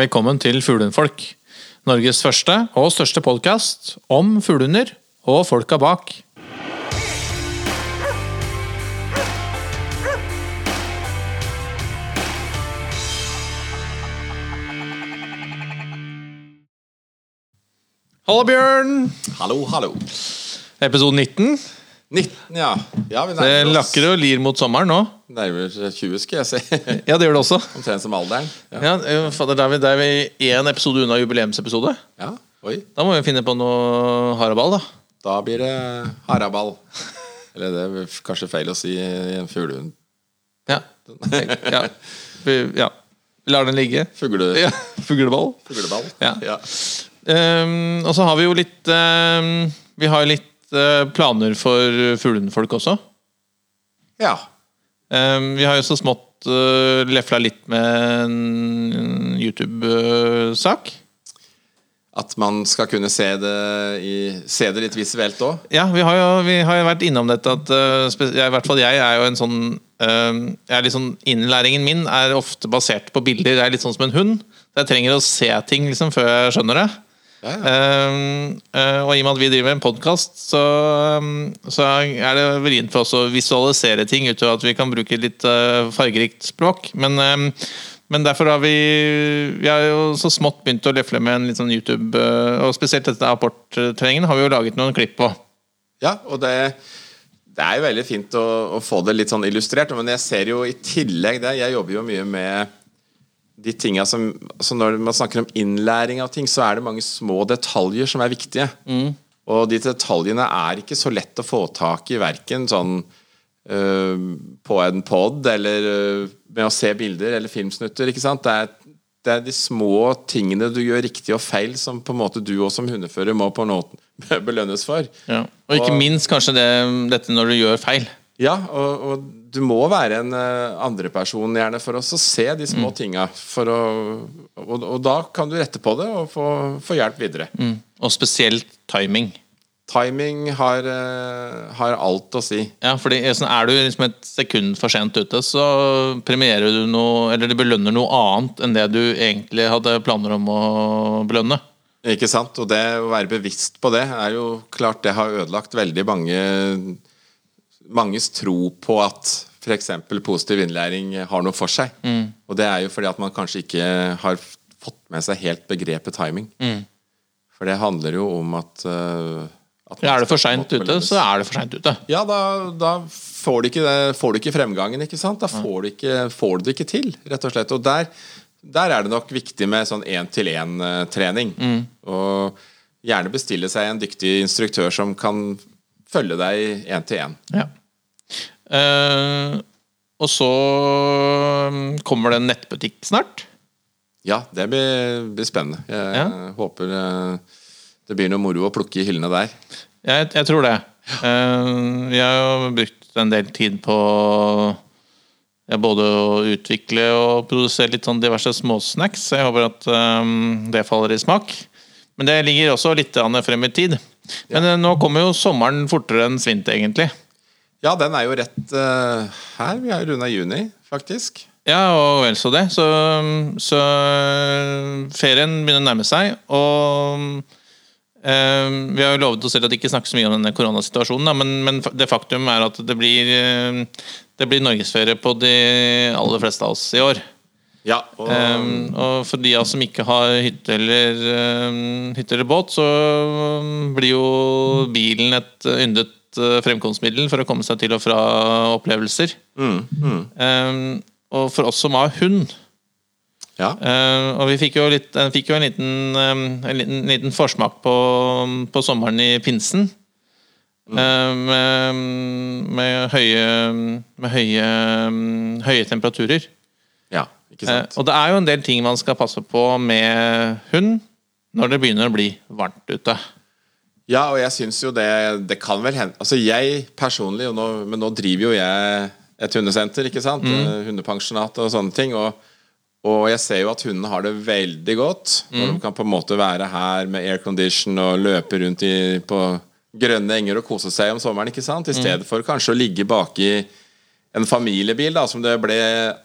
Velkommen til Fuglehundfolk. Norges første og største podkast om fuglehunder og folka bak. Hallo, Bjørn! Hallo, hallo. Episode 19. 19, ja. ja vi Det oss. lakker og lir mot sommeren nå. Nærmer oss 20, skal jeg si. Ja, det gjør det også. Omtrent som alderen. Ja. Ja, eh, fader, Da er vi, én episode unna jubileumsepisode. ja. Oi. Da må vi finne på noe haraball, da. Da blir det haraball. Eller det er kanskje feil å si i en fuglehund. Ja. ja. Vi, ja. Lar den ligge. Fugle, Ja. Fugleball. Fugleball. Ja. ja. Um, og så har vi jo litt um, Vi har jo litt planer for fuglehundfolk også. Ja. Vi har jo så smått uh, lefla litt med en YouTube-sak. At man skal kunne se det, i, se det litt visuelt òg. Ja, vi har, jo, vi har jo vært innom dette at jeg, I hvert fall jeg er jo en sånn sånn Innlæringen min er ofte basert på bilder. Jeg er litt sånn som en hund. Jeg trenger å se ting liksom før jeg skjønner det. Ja, ja. Um, uh, og i og med at vi driver en podkast, så, um, så er det vrient for oss å visualisere ting utover at vi kan bruke litt uh, fargerikt språk. Men, um, men derfor har vi Vi har jo så smått begynt å løfle med en litt sånn YouTube, uh, og spesielt dette apporttreningen har vi jo laget noen klipp på. Ja, og det, det er jo veldig fint å, å få det litt sånn illustrert. Men jeg ser jo i tillegg det Jeg jobber jo mye med de tinga som altså Når man snakker om innlæring av ting, så er det mange små detaljer som er viktige. Og de detaljene er ikke så lett å få tak i, verken sånn øh, på en pod eller øh, med å se bilder eller filmsnutter. ikke sant? Det er, det er de små tingene du gjør riktig og feil, som på en måte du også som hundefører må på en måte belønnes for. Og ikke Og- minst kanskje det, dette når du gjør feil. Ja, og, og du må være en uh, andreperson gjerne for oss å se de små tinga. For å, og, og da kan du rette på det og få, få hjelp videre. Og spesielt timing. Timing har, uh, har alt å si. Ja, fordi sånn, Er du liksom et sekund for sent ute, så premierer du noe Eller det belønner noe annet enn det du egentlig hadde planer om å belønne. Ikke sant? Og det å være bevisst på det er jo klart det har ødelagt veldig mange manges tro på at f.eks. positiv innlæring har noe for seg. Og det er jo fordi at man kanskje ikke har fått med seg helt begrepet timing. For det handler jo om at, uh, at Ja, er det for seint ute, så er det for seint ute. Ja, da, da får, du ikke, det- får du ikke fremgangen, ikke sant? Da får du, ikke, får du det ikke til, rett og slett. Og der, der er det nok viktig med sånn én-til-én-trening. Og gjerne bestille seg en dyktig instruktør som kan følge deg én til én. Ja. Eh, og så um, kommer det en nettbutikk snart. Ja, det blir, blir spennende. Jeg Ja. håper eh, det blir noe moro å plukke i hyllene der. Jeg, jeg tror det. Eh, vi har brukt en del tid på ja, både å utvikle og produsere litt sånn diverse småsnacks. Jeg håper at um, det faller i smak. Men det ligger også litt frem i tid. Men ja. nå kommer jo sommeren fortere enn svint, egentlig. Ja, den er jo rett uh, her. Vi er runda juni, faktisk. Ja, og vel så det. Så, så ferien begynner å nærme seg, og uh, vi har jo lovet oss selv at vi ikke snakker så mye om denne koronasituasjonen, da, men, men det faktum er at det blir, eh, det blir norgesferie på de aller fleste av oss i år. Ja, og Um, og for de av oss som ikke har hytte eller, um, hytte eller båt, så blir jo bilen et yndet uh, fremkomstmiddel for å komme seg til og fra opplevelser. Um, og for oss som har hund ja. uh, Og vi fikk jo, litt, uh, fikk jo en, liten, um, en liten, liten forsmak på, på sommeren i pinsen. Uh, med, med, høye, med høye, um, høye temperaturer. ja, ikke sant. sant. og det er jo en del ting man skal passe på med hund når det begynner å bli varmt ute. Ja, og jeg syns jo det Det kan vel hende Altså jeg personlig, og nå, men nå driver jo jeg et hundesenter, ikke sant? Mm. Hundepensjonat og sånne ting. Og, og jeg ser jo at hundene har det veldig godt. Når de kan på en måte være her med aircondition og løpe rundt i, på grønne enger og kose seg om sommeren, ikke sant? I stedet for kanskje å ligge baki en familiebil da som det ble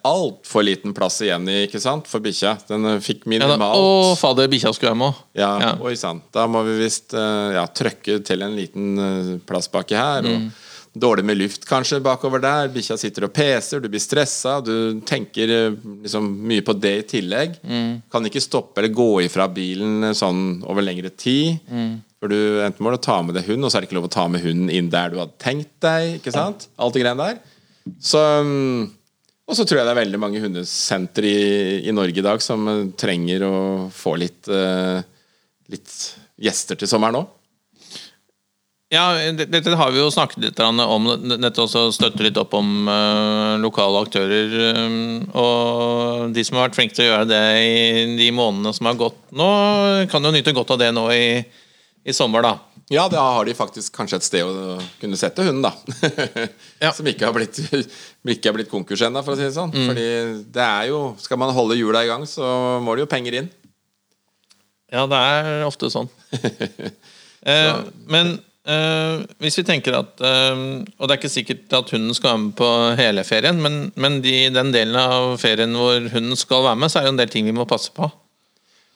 altfor liten plass igjen i ikke sant, for bikkja. Den fikk fikk Ja, minimalt å, fader, bikkja skulle hjem òg. ja, Ja. oi sann. Da må vi visst eh, ja, trøkke til en liten uh, plass baki her. Mm. Og dårlig med luft kanskje bakover der. Bikkja sitter og peser, du blir stressa. Du tenker eh, liksom mye på det i tillegg. Mm. Kan ikke stoppe eller gå ifra bilen eh, sånn over lengre tid. Mm. For du enten må du ta med deg hund, og så er det ikke lov å ta med hunden inn der du hadde tenkt deg. ikke sant? Alt det greiene der. Så mm, og så tror jeg det er veldig mange hundesentre i, i Norge i dag som eh, trenger å få litt, uh, litt gjester til sommeren òg. Ja, det- dette har vi jo snakket litt om. Dette også støtter litt opp om uh, lokale aktører. Um, og de som har vært flinke til å gjøre det i de månedene som har gått nå, kan jo nyte godt av det nå i, i sommer, da. Ja, da har de faktisk kanskje et sted å kunne sette hunden, da. Ja. Som ikke har blitt, ikke blitt konkurs ennå, for å si det sånn. Fordi det er jo Skal man holde hjula i gang, så må det jo penger inn. Ja, det er ofte sånn. eh, men eh, hvis vi tenker at eh, Og det er ikke sikkert at hunden skal være med på hele ferien, men, men de, den delen av ferien hvor hunden skal være med, så er det jo en del ting vi må passe på.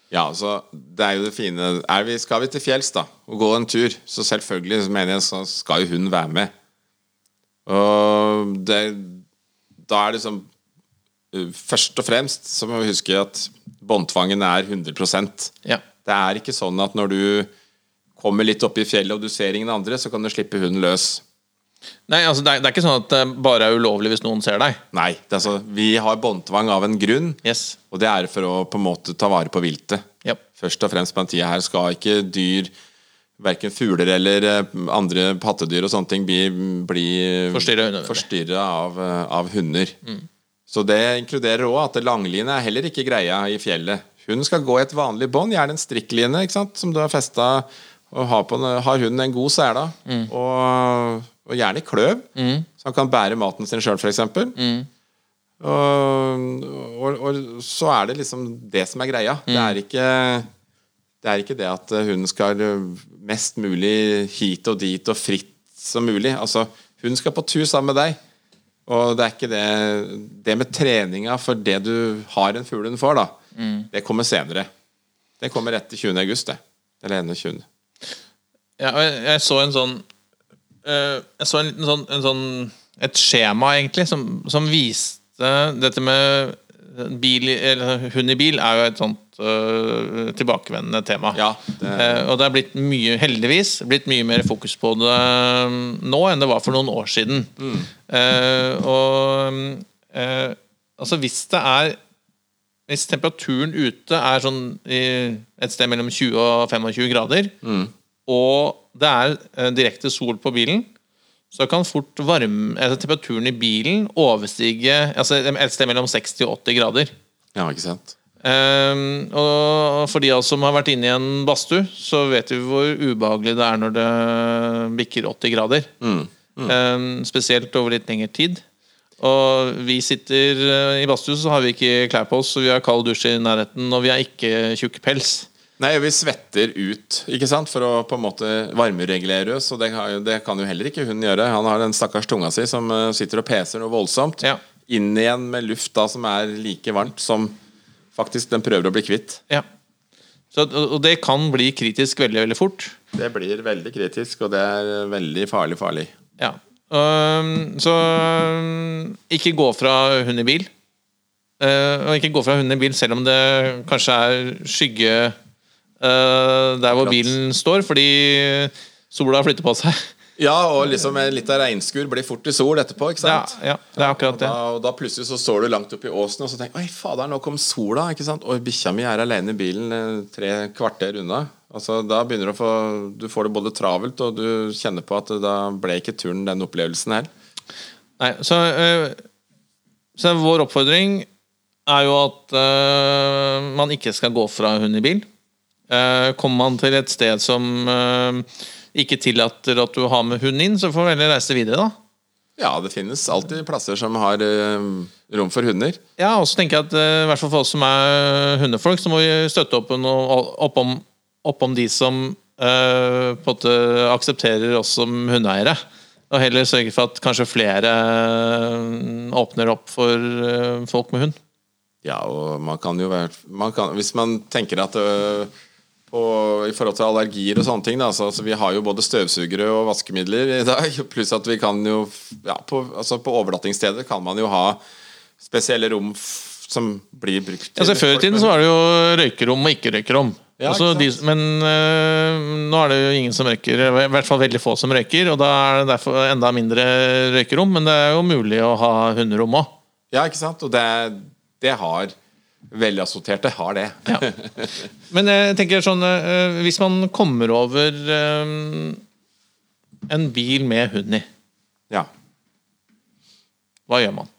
Ja, så det er jo det fine er vi, Skal vi til fjells da og gå en tur, så selvfølgelig så mener jeg så skal jo hun være med. Og det, da er det liksom Først og fremst så må vi huske at båndtvangen er 100% Ja. Det er ikke sånn at når du kommer litt opp i fjellet og du ser ingen andre, så kan du slippe hunden løs. Nei, altså det er, det er ikke sånn at det bare er ulovlig hvis noen ser deg. Nei, det er altså, vi har båndtvang av en grunn, Yes. og det er for å på en måte ta vare på viltet. Yep. Først og fremst på den tida her skal ikke dyr Verken fugler eller eh, andre pattedyr og sånne ting bli, bli Forstyrret av, eh, av hunder. Så det inkluderer òg at langline er heller ikke greia i fjellet. Hunden skal gå i et vanlig bånd, gjerne en strikkline ikke sant? som du har festa og har, på, har hunden en god sela. Og, og gjerne i kløv, så han kan bære maten sin sjøl, f.eks. Og, og, og så er det liksom det som er greia. Det er ikke det er ikke det at hun skal mest mulig hit og dit og fritt som mulig. Altså, hun skal på tur sammen med deg. Og det er ikke det Det med treninga for det du har en fugl får, da, det kommer senere. Det kommer etter 20. august, det. Eller 21. Ja, jeg, jeg så en sånn Jeg så en, sånn, en sånn Et skjema, egentlig, som, som viste dette med bil, hund i bil er jo et sånt uh, tilbakevendende tema. Ja, det- Uh, og det er blitt mye, heldigvis, blitt mye mer fokus på det eh, nå enn det var for noen år siden. Eh, og eh, altså hvis det er Hvis temperaturen ute er sånn i et sted mellom 20 og 25 grader, og det er eh, direkte sol på bilen, så kan fort varme, altså temperaturen i bilen overstige altså et sted mellom 60 og 80 grader. Ja, ikke sant? Um, og for de av oss som har vært inne i en badstue, så vet vi hvor ubehagelig det er når det bikker 80 grader. Ehm, spesielt over litt lengre tid. Og vi sitter eh, i badstue, så har vi ikke klær på oss, og vi har kald dusj i nærheten, og vi har ikke tjukk pels. Nei, vi svetter ut ikke sant? for å på en måte varmeregulere oss. Og det, har det kan jo heller ikke hun gjøre. Han har den stakkars tunga si som eh, sitter og peser noe voldsomt. Ja. Inn igjen med luft da som er like varmt som faktisk den prøver å bli kvitt. Ja. Så, og det kan bli kritisk veldig, veldig fort. Det blir veldig kritisk, og det er veldig farlig farlig. Ja. Um, så um, ikke gå fra hund i bil. Uh, og ikke gå fra hund i bil selv om det kanskje er skygge der hvor bilen står, fordi sola flytter på seg. Ja, og liksom en litt av regnskur blir fort til sol etterpå, ikke Ja, sant? ja, det er akkurat og det. da, og da plutselig så står du langt oppi i åsen og så tenker Oi, fader, nå kom sola. ikke sant? Oi, bikkja mi er alene i bilen eh, tre kvarter unna. Altså, Da begynner du å få Du får det både travelt, og du kjenner på at da ble ikke turen den opplevelsen her. Nei, så, eh, så vår oppfordring er jo at eh, man ikke skal gå fra hund i bil. Eh, kommer man til et sted som eh, ikke tillater at du har med hund inn, så får du heller reise videre, da. Ja, det finnes alltid plasser som har eh, rom for hunder. Ja, og så tenker jeg at i hvert fall for oss som er hundefolk, så må vi støtte opp, om, opp om de som på en måte aksepterer oss som hundeeiere. Og heller sørge for at kanskje flere åpner opp for folk med hund. Ja, og man kan jo være man kan, Hvis man tenker at øh, på, i forhold til allergier og sånne ting, da, så, så vi har jo både støvsugere og vaskemidler i dag. Pluss at vi kan jo ja, på, altså på overnattingssteder kan man jo ha spesielle rom som blir brukt Altså, før i tiden så var det jo røykerom og ikke-røykerom. Ja, Altså, ikke de, men øh, nå er det jo ingen som røyker, i hvert fall veldig få som røyker. Og da er det derfor enda mindre røykerom, men det er jo mulig å ha hunderom òg. Ja, ikke sant? Og det, det har Velassorterte har det. Ja. Men jeg tenker sånn øh, Hvis man kommer over øh, en bil med hund i, ja. hva gjør man?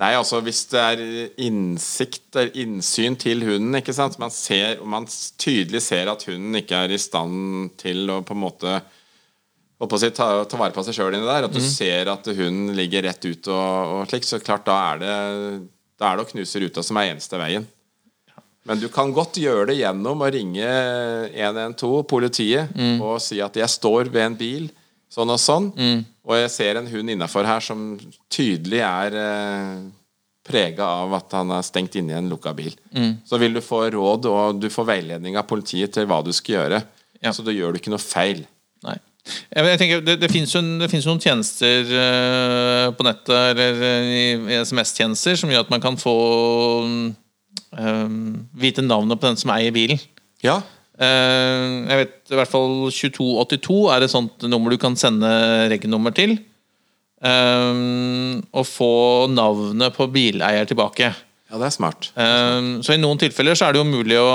Nei, altså hvis det er innsikt eller innsyn til hunden, ikke sant? Man, ser, man tydelig ser at hunden ikke er i stand til å på en måte å si, ta, ta vare på seg sjøl inni der, at du ser at hunden ligger rett ut og, og slik, så klart da er det da er det å knuse ruta som er eneste veien. Men du kan godt gjøre det gjennom å ringe 112, politiet, og si at jeg står ved en bil, sånn og sånn, og jeg ser en hund innafor her som tydelig er eh, prega av at han er stengt inne i en lukka bil. Så vil du få råd, og du får veiledning av politiet til hva du skal gjøre. Ja. Så da gjør du ikke noe feil. Jeg, tenker, det, det finnes jo det finnes noen tjenester uh, på nettet eller eh, i, i SMS-tjenester som gjør at man kan få eh, vite navnet på den som eier bilen. Ja, Uh, jeg vet i hvert fall 2282 er et sånt nummer du kan sende regnummer til. eh, og få navnet på bileier tilbake. Ja det er smart. Eh, Så i noen tilfeller så er det jo mulig å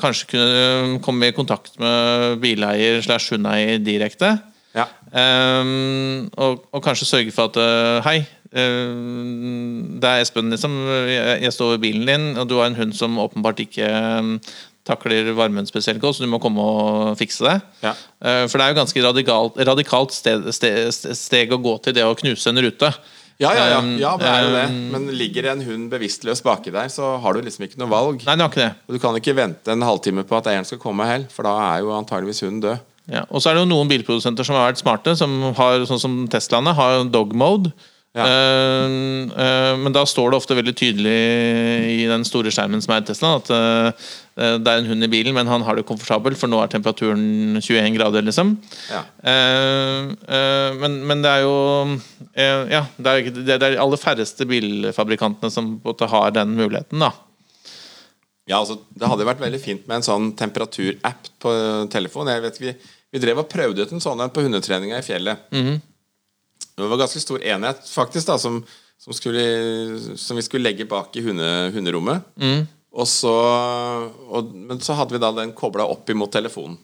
kanskje kunne komme i kontakt med bileier slash hundeeier direkte. Ja. Eh, og, og kanskje sørge for at eh, Hei, det er Espen, liksom. Jeg, står ved bilen din, og du har en hund som åpenbart ikke takler varmen spesielt godt, så du må komme og fikse det. Ja. For det er jo ganske radikalt, radikalt sted, sted, steg å gå til det å knuse en rute. Ja, ja, ja. Um, ja det er jo det. um, Men ligger en hund bevisstløs baki der, så har du liksom ikke noe valg. Nei, det har ikke det. Og du kan ikke vente en halvtime på at eieren skal komme heller, for da er jo antageligvis hunden død. Ja, og så er det jo noen bilprodusenter som har vært smarte, som har, sånn som Teslaene, har dog mode. Ja. Uh, uh, men da står det ofte veldig tydelig i den store skjermen som er Tesla, at uh, det er en hund i bilen, men han har det komfortabelt, for nå er temperaturen 21 grader, liksom. Ja. Men, men det er jo Ja, det er, det er de aller færreste bilfabrikantene som har den muligheten, da. Ja, altså, Det hadde vært veldig fint med en sånn temperaturapp på telefon. Jeg vet, vi, vi drev og prøvde ut en sånn på hundetreninga i fjellet. Det var ganske stor enhet faktisk da, som, som, skulle, som vi skulle legge bak i hunde, hunderommet. Og så, og, men så hadde vi da den kobla opp imot telefonen.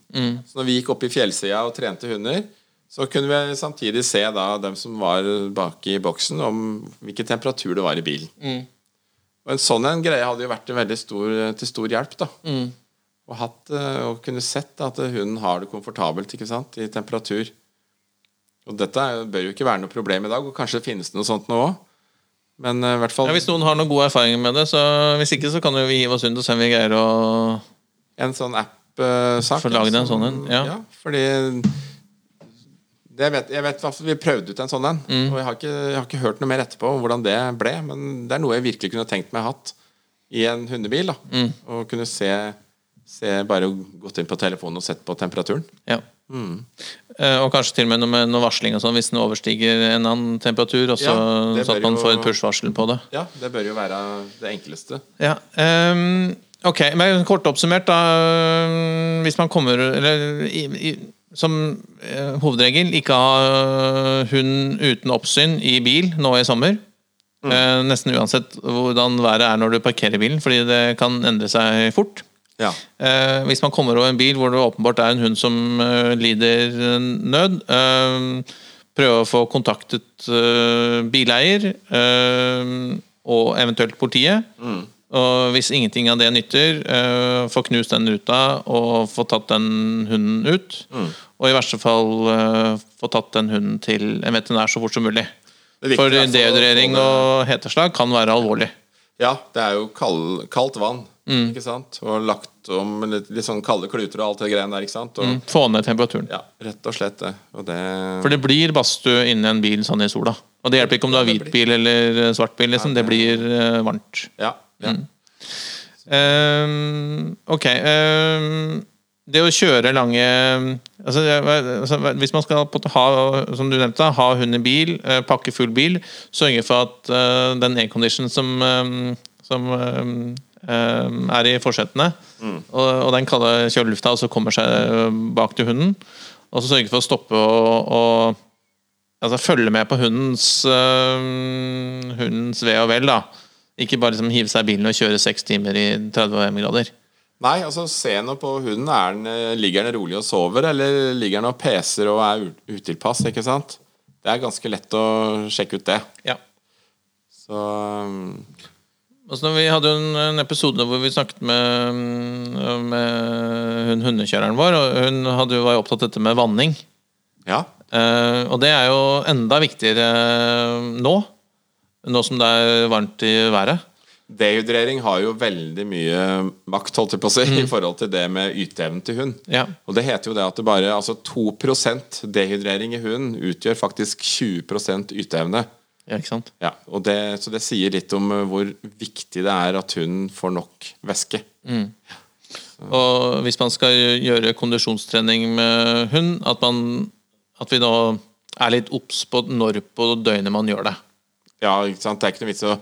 Så når vi gikk opp i fjellsida og trente hunder, så kunne vi samtidig se da dem som var bak i boksen, om hvilken temperatur det var i bilen. Og en sånn en greie hadde jo vært en veldig stor, til stor hjelp. da og, hatt, eh, og kunne sett at hunden har det komfortabelt ikke sant, i temperatur. Og dette bør jo ikke være noe problem i dag, og kanskje finnes det noe sånt nå òg. Men eh, i hvert fall Ja, hvis noen har noen gode erfaringer med det, så hvis ikke så kan jo vi hive oss rundt og se om vi greier å en sånn app-sak. Få lagd en sånn en, ja. fordi det vet, jeg vet Vi prøvde ut en sånn en, Mm. og jeg har, ikke, jeg har ikke hørt noe mer etterpå om hvordan det ble. Men det er noe jeg virkelig kunne tenkt meg hatt i en hundebil. da Mm. Og kunne se, se Bare gått inn på telefonen og sett på temperaturen. Ja. Eh, og kanskje til og med noe med noe varsling og sånn hvis den overstiger en annen temperatur, Også, Ja, så at man får et push-varsel på det. Ja, det bør jo være det enkleste. Ja, um, ok, men kort oppsummert da Hvis man kommer eller, i, i, Som uh, hovedregel ikke ha hund uten oppsyn i bil nå i sommer. Eh, nesten uansett hvordan været er når du parkerer bilen, fordi det kan endre seg fort. Ja. Eh, hvis man kommer over en bil hvor det åpenbart er en hund som eh, lider eh, nød, eh, prøve å få kontaktet eh, bileier eh, og eventuelt politiet. Og hvis ingenting av det nytter, eh, få knust den ruta og få tatt den hunden ut. Og i verste fall få tatt den hunden til en veterinær så fort som mulig. For i hvert fall å få dehydrering og heteslag kan være alvorlig. Ja, det er jo kald, kaldt vann. Ikke sant? Og lagt om litt, litt sånn kalde kluter og alt det greiene der. ikke sant? Og, Få ned temperaturen. Ja, rett og slett det. Og det For det blir badstue inni en bil sånn i sola. Og det hjelper ikke om du har hvit bil eller svart bil. liksom, Det blir uh, varmt. Ja. ja. Ehm, ok. Um, det å kjøre lange altså, altså, Hvis man skal ha som du nevnte, ha hund i bil, eh, pakke full bil, sørge for at uh, den aircondition som, um, som er i forsetene, og, og den kalde kjølelufta også kommer seg eh, bak til hunden, og så sørge for å stoppe og, og altså, følge med på hundens, ehm, hundens ve og vel. da ikke bare liksom hive seg i bilen og kjøre seks timer i 30 grader. Nei, altså se nå på hunden. Er den, eh, ligger den rolig og sover, eller ligger den og peser og er utilpass? ikke sant? Det er ganske lett å sjekke ut det. Ja. Så Altså, vi hadde jo en, episode hvor vi snakket med, mm, med hun hundekjøreren vår, og hun hadde, var jo opptatt av dette med vanning. ja. Eh, og det er jo enda viktigere nå, nå som det er varmt i været. Dehydrering har jo veldig mye makt holdt jeg på å si, i forhold til det med yteevnen til hund. Ja. Og det heter jo det at det bare altså 2% dehydrering i hund utgjør faktisk 20% yteevne. Ja, ikke sant? Ja, og det, så det sier litt om eh, hvor viktig det er at hunden får nok væske. Og hvis man skal gjøre kondisjonstrening med hund, at, man, at vi da er litt obs på når på døgnet man gjør det. Ja, ikke sant? Det er ikke noe vits å,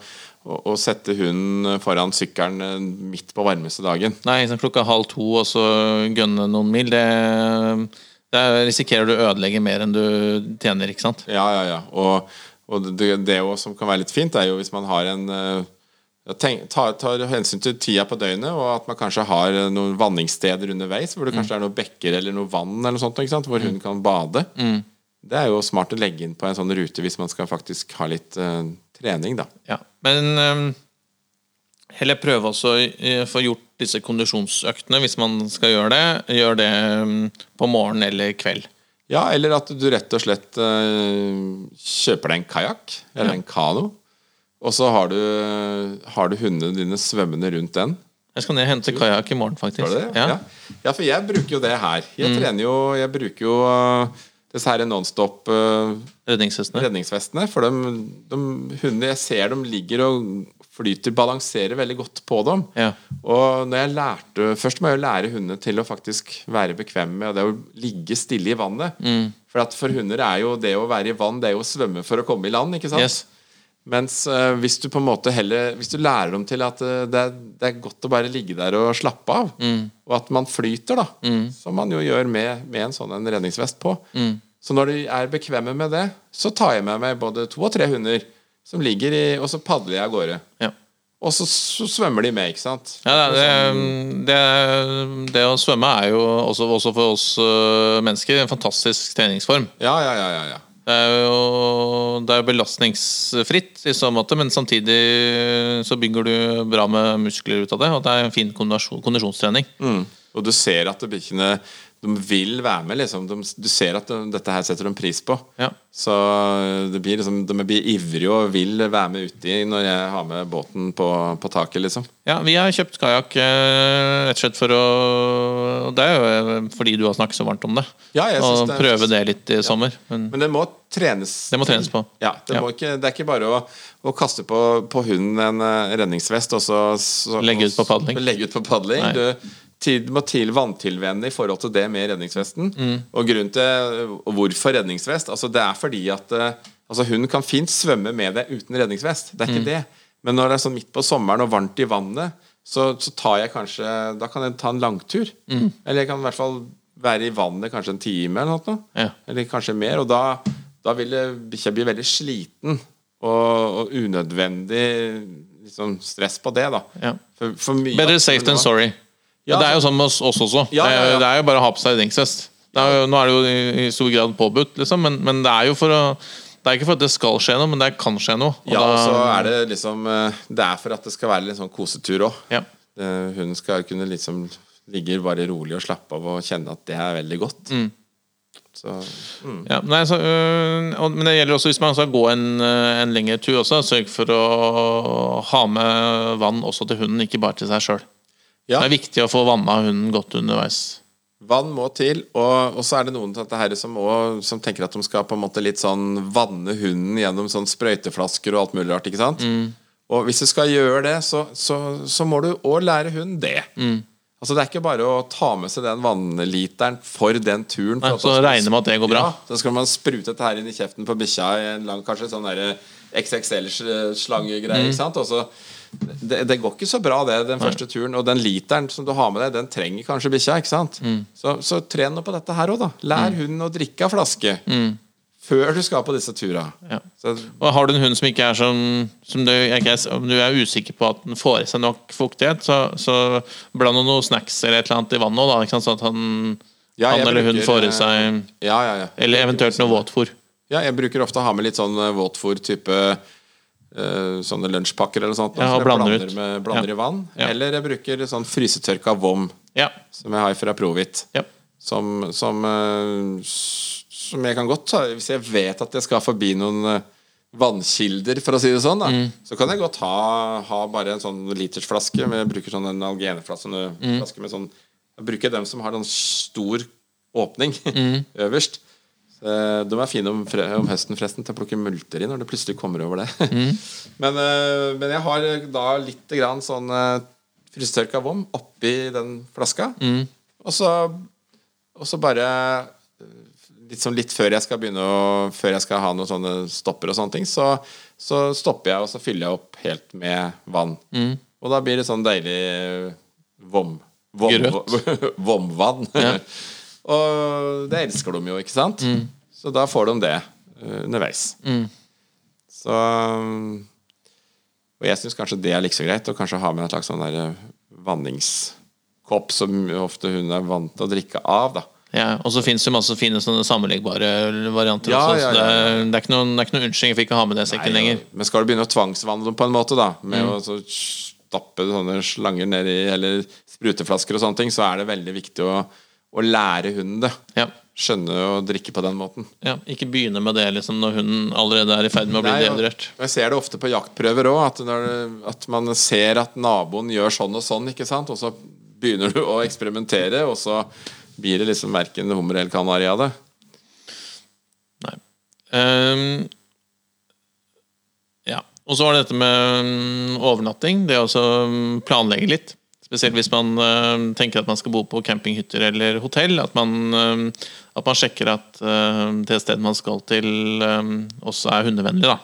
å, å sette hunden foran sykkelen eh, midt på varmeste dagen. Nei, liksom klokka halv to og så gønne noen mil, det, det risikerer du å ødelegge mer enn du tjener, ikke sant? Ja, ja, ja. Og, og det, det som kan være litt fint, er jo hvis man har en eh, tenk, tar, tar hensyn til tida på døgnet, og at man kanskje har eh, noen vanningssteder underveis, hvor det kanskje er noen bekker eller noe vann eller noe sånt, hvor hun kan bade. Det er jo smart å legge inn på en sånn rute hvis man skal faktisk ha litt uh, trening, da. Ja. Men um, heller prøve også å få gjort disse kondisjonsøktene, hvis man skal gjøre det. Gjør det um, på morgen eller kveld. Ja, eller at du rett og slett uh, kjøper deg en kajakk eller en kano, og så har du, har du hundene dine svømmende rundt den. Jeg skal ned og hente kajakk i morgen, faktisk. Ja. Ja. ja, for jeg bruker jo det her. Jeg trener jo Jeg bruker jo uh, disse her nonstop uh, redningsvestene. redningsvestene. For de, de hundene jeg ser dem ligger og flyter, balanserer veldig godt på dem. Ja. Og når jeg lærte Først må jeg jo lære hundene til å faktisk være bekvemme med det å ligge stille i vannet. Mm. For at for hunder er jo det å være i vann, det er jo å svømme for å komme i land. ikke sant? Yes. Mens uh, hvis du på en måte heller Hvis du lærer dem til at uh, det, er, det er godt å bare ligge der og slappe av, og at man flyter, da, som man jo gjør med, med en sånn en redningsvest på Så når de er bekvemme med det, så tar jeg med meg både to og tre hunder som ligger i Og så padler jeg av gårde. Ja. Og så, så svømmer de med, ikke sant? Ja, det, det, det å svømme er jo også, også for oss øh, mennesker en fantastisk treningsform. Ja, ja, ja, ja, ja. Det er jo det er belastningsfritt i så måte, men samtidig så bygger du bra med muskler ut av det. Og det er en fin kondisjonstrening. Mm. Og du ser at bikkjene de vil være med. liksom de, Du ser at de, dette her setter de pris på. Ja. Så det blir liksom, de blir ivrige og vil være med uti når jeg har med båten på, på taket. liksom Ja, vi har kjøpt kajakk eh, rett og slett for å Det er jo eh, fordi du har snakket så varmt om det. Ja, jeg synes og det prøve det litt i sommer. Men Men det må trenes. det må trenes på. Ja, det, Ja. Ikke, det er ikke bare å, å kaste på, på hunden en eh, redningsvest og så, så Legge ut på padling. Legge ut på padling. Nei. Du, til, du må til vanntilvenne i forhold til det med redningsvesten. Mm. Og grunnen til hvorfor redningsvest altså Det er fordi at eh, altså hun kan fint svømme med deg uten redningsvest. Det er Mm. ikke det. Men når det er sånn midt på sommeren og varmt i vannet, så, så tar jeg kanskje Da kan jeg ta en langtur. Mm. Eller jeg kan i hvert fall være i vannet kanskje en time eller noe. Ja. Eller kanskje mer. Og da, da vil det- bikkja bli veldig sliten. Og, og unødvendig liksom, stress på det, da. Ja. For, for Better safe than sorry. Ja, det er jo sånn med oss, også. Ja, ja, ja. Det, er, jo bare å ha på seg redningsvest. Nå er det jo i, stor grad påbudt, liksom, men, men det er jo for å Det er ikke for at det skal skje noe, men det kan skje noe. og Ja, og så er det liksom eh, Det er for at det skal være litt sånn kosetur òg. ja. Hun skal kunne liksom ligge bare rolig og slappe av og kjenne at det er veldig godt. Mm. Så mm. Ja, nei, så, øh, men det gjelder også hvis man skal gå en, øh, en lengre tur også. Sørg for å ha med vann også til hunden, ikke bare til seg sjøl. Ja. Det er viktig å få vanna hunden godt underveis. Vann må til, og, og så er det noen som, også, som tenker at de skal på en måte litt sånn vanne hunden gjennom sånn sprøyteflasker og alt mulig rart. ikke sant? Og hvis du skal gjøre det, så, så, så må du òg lære hunden det. Altså Det er ikke bare å ta med seg den vannliteren for den turen. for Nei, så regner med at det går bra. Ja, så skal man sprute dette her inn i kjeften på bikkja i en lang kanskje sånn XXL-slangegreie. ikke sant? Og så det, det går ikke så bra, det, den første turen. Og den literen som du har med deg, den trenger kanskje bikkja. ikke sant? Så, så tren nå på dette her òg, da. Lær hunden å drikke av flaske. Før du skal på disse turene. Ja. Og har du en hund som ikke er sånn som du, ikke er, Om du er usikker på at den får i seg nok fuktighet, så, så bland noe snacks eller et eller annet i vannet òg? Sånn at han, Ja, han eller hun får i eh, seg ja, ja, ja. Eller eventuelt noe våtfôr. Ja, jeg bruker ofte å ha med litt sånn eh, våtfôr-type eh, Sånne lunsjpakker eller sånt. Ja, og blander blander, med, blander Ja. i vann. Ja. Eller jeg bruker sånn frysetørka vom, Ja. som jeg har fra Provit. ja. Som, som, eh, som jeg kan godt ta Hvis jeg vet at jeg skal forbi noen eh, vannkilder, for å si det sånn, da, Mm. så kan jeg godt ha, ha bare en sånn litersflaske. Men jeg bruker sånn en algeneflaske Mm. med sånn Jeg bruker dem som har sånn stor åpning Mm. øverst. Eh, de er fine om, om høsten forresten til å plukke multer i når det plutselig kommer over det. Mm. men, eh, men jeg har da litt grann sånn frysetørka vom oppi den flaska. Mm. Og så og så bare eh, litt, sånn litt før jeg skal begynne å Før jeg skal ha noen sånne stopper og sånne ting, så, så stopper jeg og så fyller jeg opp helt med vann. Mm. Og da blir det sånn deilig vom... vom Grøt. vomvann. Ja. og det elsker de jo, ikke sant? Så da får de det eh, underveis. Mm. Så Og jeg syns kanskje det er like så greit å kanskje ha med en slags sånn der eh, vanningskopp som ofte hun er vant til å drikke av, da. Ja, og så finnes det masse fine sånne sammenleggbare varianter Ja, også. ja, ja, det, er, det er ikke noen, noen unnskyldning for ikke å ha med det sekken Nei, lenger. Men skal du begynne å tvangsvanne dem på en måte, da, med å så stappe sånne slanger ned i Eller spruteflasker og sånne ting, så er det veldig viktig å, å lære hunden det. Ja, Skjønne å drikke på den måten. ja, Ikke begynne med det liksom, når hunden allerede er i ferd med å bli Nei, dehydrert. Jeg ser det ofte på jaktprøver òg, at, at man ser at naboen gjør sånn og sånn, ikke sant? og så begynner du å eksperimentere, og så blir det liksom verken hummer eller kanari av det. Nei. Um, ja. Og så var det dette med mm, overnatting. Det å mm, planlegge litt. Spesielt hvis man uh, tenker at man skal bo på campinghytter eller hotell. At man, uh, at man sjekker at uh, det stedet man skal til, også er hundevennlig. da.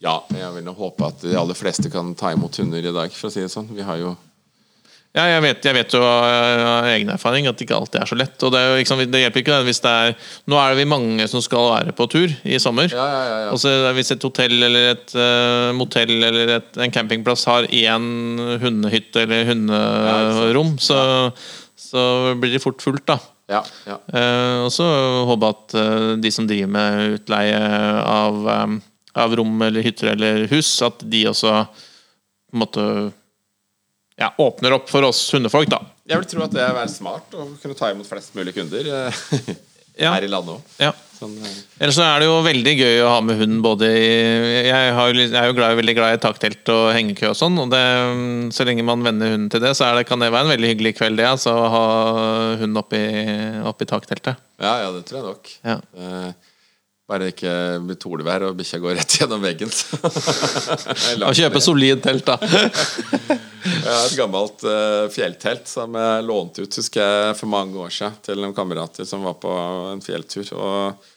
Ja, jeg vil håpe at de aller fleste kan ta imot hunder i dag, for å si det sånn. Vi har jo Ja, jeg vet, jeg vet jo av egen erfaring at det ikke alltid er så lett. Og det, jo liksom, det hjelper ikke hvis det er Nå er det vi mange som skal være på tur i sommer. Ja, ja, ja, ja. Og så Hvis et hotell eller et uh, motell eller et, en campingplass har én hundehytte eller hunderom, så, så blir det fort fullt. da Ja, ja. Eh, Og så håpe at uh, de som driver med utleie av, um, av rom eller hytter eller hus, at de også på en måte ja, åpner opp for oss hundefolk, da. Jeg vil tro at det er være smart å kunne ta imot flest mulig kunder eh, Ja. her i landet òg. Ja. Sånn, eh, Ellers så er det jo veldig gøy å ha med hund både i Jeg, har, jeg er jo glad, veldig glad i taktelt og hengekø og sånn, og det, så lenge man venner hunden til det, så er det, kan det være en veldig hyggelig kveld, det, altså, å ha hund oppi, oppi takteltet. ja, ja, det tror jeg nok. Ja. Eh, bare ikke blir tordenvær og bikkja går rett gjennom veggen. Og kjøpe solid telt, da. Har et gammelt uh, fjelltelt som jeg lånte ut husker jeg, for mange år siden til noen kamerater som var på en fjelltur. Og,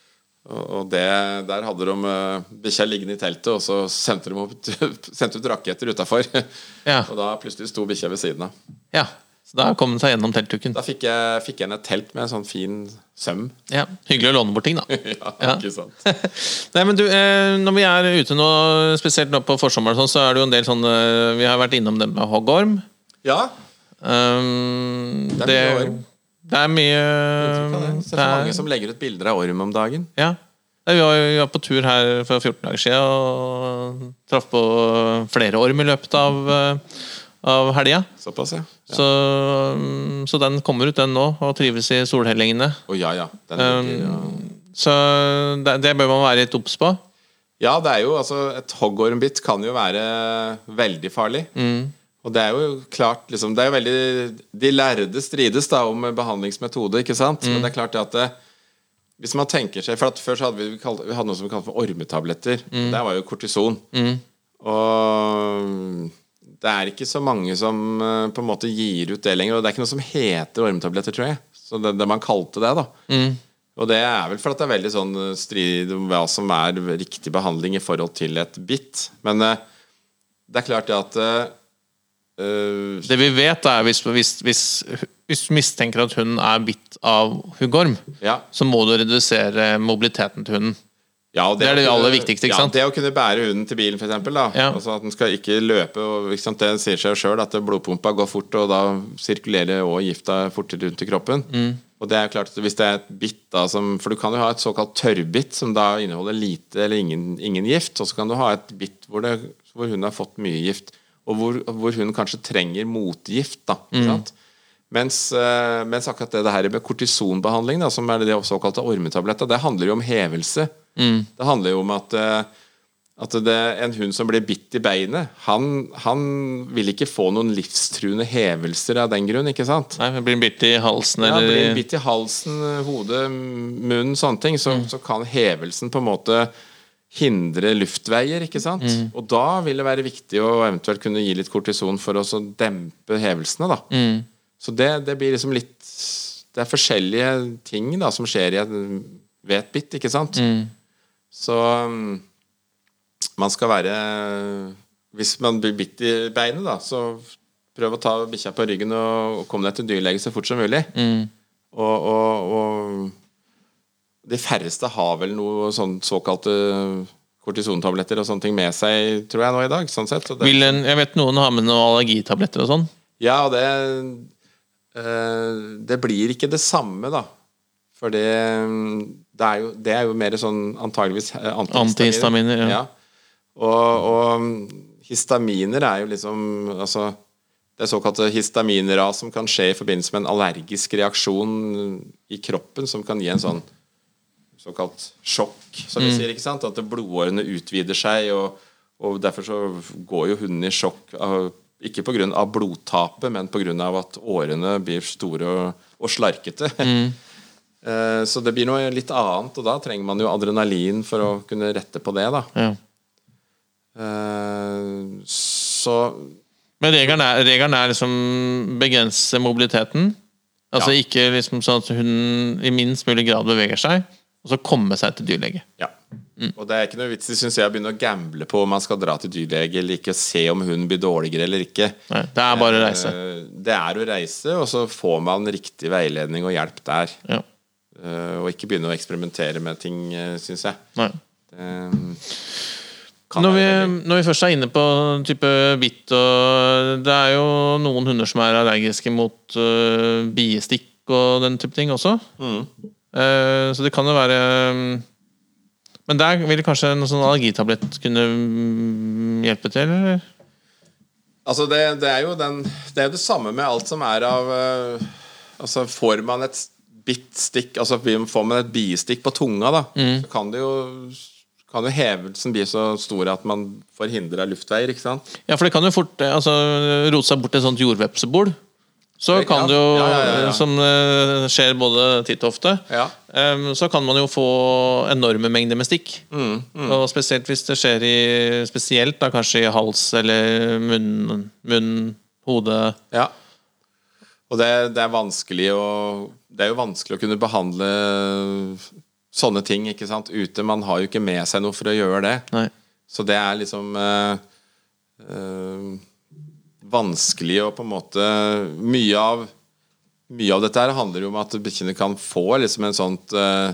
og, og det, der hadde de uh, bikkja liggende i teltet, og så sendte de opp, sendte ut raketter utafor. Ja. Og da plutselig sto bikkja ved siden av. ja. Så da kom den seg gjennom teltduken. Da fikk jeg, fikk jeg et telt med en sånn fin søm. Ja. Hyggelig å låne bort ting, da. Ja, Ja. ikke sant? Nei, men du, eh, Når vi er ute nå, spesielt nå på forsommeren, sånn, så er det jo en del sånne Vi har vært innom det med hoggorm. Ja. Um, Det er mye. Det er mye det. Er så mange som legger ut bilder av orm om dagen. Ja. Vi var, vi var på tur her for 14 dager siden og traff på flere orm i løpet av, eh, av helga. Såpass, ja. ja. Så, mm, så den kommer ut, den nå, og trives i solhellingene. Oh, ja, ja. Den Um, ligger, ja. Så det, det bør man være litt obs på. Ja, det er jo altså Et hoggormbitt kan jo være veldig farlig. Mm. Og det er jo klart liksom, Det er jo veldig De lærde strides da om behandlingsmetode, ikke sant? Men det er klart det at det, hvis man tenker seg For at Før så hadde vi, kalt, vi hadde noe som vi kalte for ormetabletter. Det var jo kortison. Og det er ikke så mange som eh, på en måte gir ut det lenger. Og det er ikke noe som heter ormetabletter, tror jeg. Så det, det man kalte det, da. Og det er vel for at det er veldig sånn eh, strid om hva som er riktig behandling i forhold til et bitt. Men eh, det er klart det at eh, Det vi vet, er hvis, hvis, hvis, hvis du mistenker at hunden er bitt av huggorm, Ja. så må du redusere mobiliteten til hunden. Ja, det, Det er det kunne- aller viktigste, ikke ja, sant? Det å kunne bære hunden til bilen, f.eks. Ja. Altså at den skal ikke løpe. Og, ikke? Det sier seg sjøl at blodpumpa går fort, og da sirkulerer òg gifta fortere rundt i kroppen. Mm. Og det er klart at Hvis det er et bitt da som For du kan jo ha et såkalt tørrbitt, som da inneholder lite eller ingen, ingen gift. Og så kan du ha et bitt hvor, det, hvor hunden har fått mye gift, og hvor, hvor hunden kanskje trenger motgift. da, Mm. ikke sant? Mens, eh, mens akkurat det, det her med kortisonbehandling, da, som er det såkalte ormetabletter, det handler jo om hevelse. Mm. Det handler jo om at, eh, at det, en hund som blir bitt i beinet, han, han vil ikke få noen livstruende hevelser av den grunn. ikke sant? Nei, Blir den bitt i halsen Ja, blir den bitt i halsen, hodet, munnen, sånne ting, så, så kan hevelsen på en måte hindre luftveier, ikke sant? Og da vil det være viktig å eventuelt kunne gi litt kortison for å dempe hevelsene, da. Så det, det blir liksom litt Det er forskjellige ting da som skjer i et, ved et bitt, ikke sant? Så um, man skal være Hvis man blir bitt i beinet, da, så prøv å ta bikkja på ryggen og, og komme deg til dyrlege så fort som mulig. Og, og, og de færreste har vel noe sånn såkalte kortisontabletter og sånne ting med seg, tror jeg, nå i dag. sånn sett. Så det, en, Jeg vet noen har med noen allergitabletter og sånn. ja, og det øh, Det blir ikke det samme, da. For det, det, er, jo, det er jo mer sånn antageligvis antihistaminer. Antihistaminer, ja. Og, og histaminer er jo liksom Altså det såkalte histaminras som kan skje i forbindelse med en allergisk reaksjon i kroppen, som kan gi en sånn såkalt sjokk, som vi sier. ikke sant? At blodårene utvider seg, og, og derfor så går jo hunden i sjokk. Av, ikke pga. blodtapet, men pga. at årene blir store og, og slarkete. Eh, så det blir noe litt annet, og da trenger man jo adrenalin for å kunne rette på det. da. Ja. Eh, så Men regelen er, regelen er liksom begrense mobiliteten. Altså Ja. ikke liksom sånn at hun i minst mulig grad beveger seg, og så komme seg til dyrlege. Ja. Og det er ikke noe vits synes jeg, å begynne å gamble på om man skal dra til dyrlege eller ikke, se om hunden blir dårligere eller ikke. Nei, det er bare å reise. Eh, Det er å reise, og så får man riktig veiledning og hjelp der. Ja. Eh, Og ikke begynne å eksperimentere med ting, syns jeg. Nei. Når vi, når vi først er inne på type bitt og Det er jo noen hunder som er allergiske mot uh, biestikk og den type ting også. Mm. Uh, så det kan jo være mm, Men der vil kanskje en sånn allergitablett kunne mm, hjelpe til, eller? Altså det, det er jo den Det er jo det samme med alt som er av uh, Altså Får man et bitt stikk Altså får man et biestikk på tunga, da, så kan det jo kan jo hevelsen bli så stor at man får hindra luftveier, ikke sant? Ja, for det kan jo fort eh, altså, rote seg bort et sånt jordvepsebol. Så kan det jo, ja, ja, ja, som eh, skjer både titt og ofte, Ja. em, så kan man jo få enorme mengder med stikk. Mm, Og spesielt hvis det skjer i Spesielt da kanskje i hals eller munn, munn hode Ja. Og det, det er å Det er jo vanskelig å kunne behandle sånne ting ikke sant? ute. Man har jo ikke med seg noe for å gjøre det. Nei. Så det er liksom øh, øh, vanskelig å på en måte Mye av Mye av dette her handler jo om at bikkjene kan få liksom en sånt øh,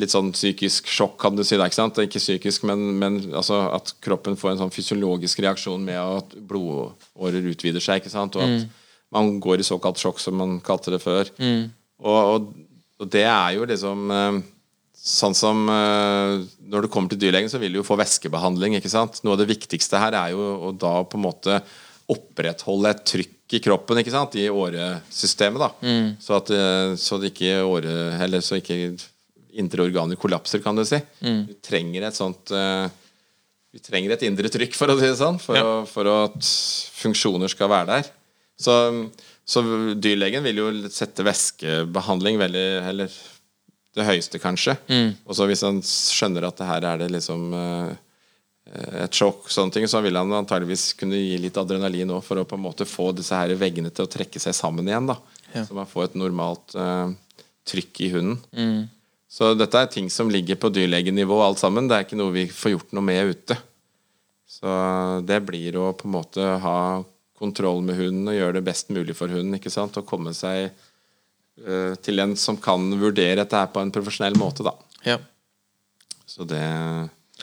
Litt sånn psykisk sjokk, kan du si. det, ikke sant? Ikke psykisk, men, men altså at kroppen får en sånn fysiologisk reaksjon med at blodårer utvider seg. ikke sant? Og at man går i såkalt sjokk, som man kalte det før. Og, og, og det er jo liksom eh, Sånn som eh, Når du kommer til dyrlegen, så vil du jo få væskebehandling. ikke sant? Noe av det viktigste her er jo å da på en måte opprettholde et trykk i kroppen ikke sant? i åresystemet. da så, at, eh, så det ikke åre, eller så ikke indre organer kollapser, kan du si. Du trenger et sånt vi trenger et indre trykk, for å si det sånn, for, Ja. å, for at funksjoner skal være der. Så, så dyrlegen vil jo sette væskebehandling veldig Eller det høyeste, kanskje. Og så hvis han skjønner at det her er det liksom eh, et sjokk, sånne ting, så vil han antageligvis kunne gi litt adrenalin òg, for å på en måte få disse her veggene til å trekke seg sammen igjen. da Ja. Så man får et normalt uh, trykk i hunden. Så dette er ting som ligger på dyrlegenivå alt sammen. Det er ikke noe vi får gjort noe med ute. Så det blir å på en måte ha kontroll med hunden og gjøre det best mulig for hunden. ikke sant? Og komme seg uh, til en som kan vurdere dette her på en profesjonell måte, da. Ja. Så det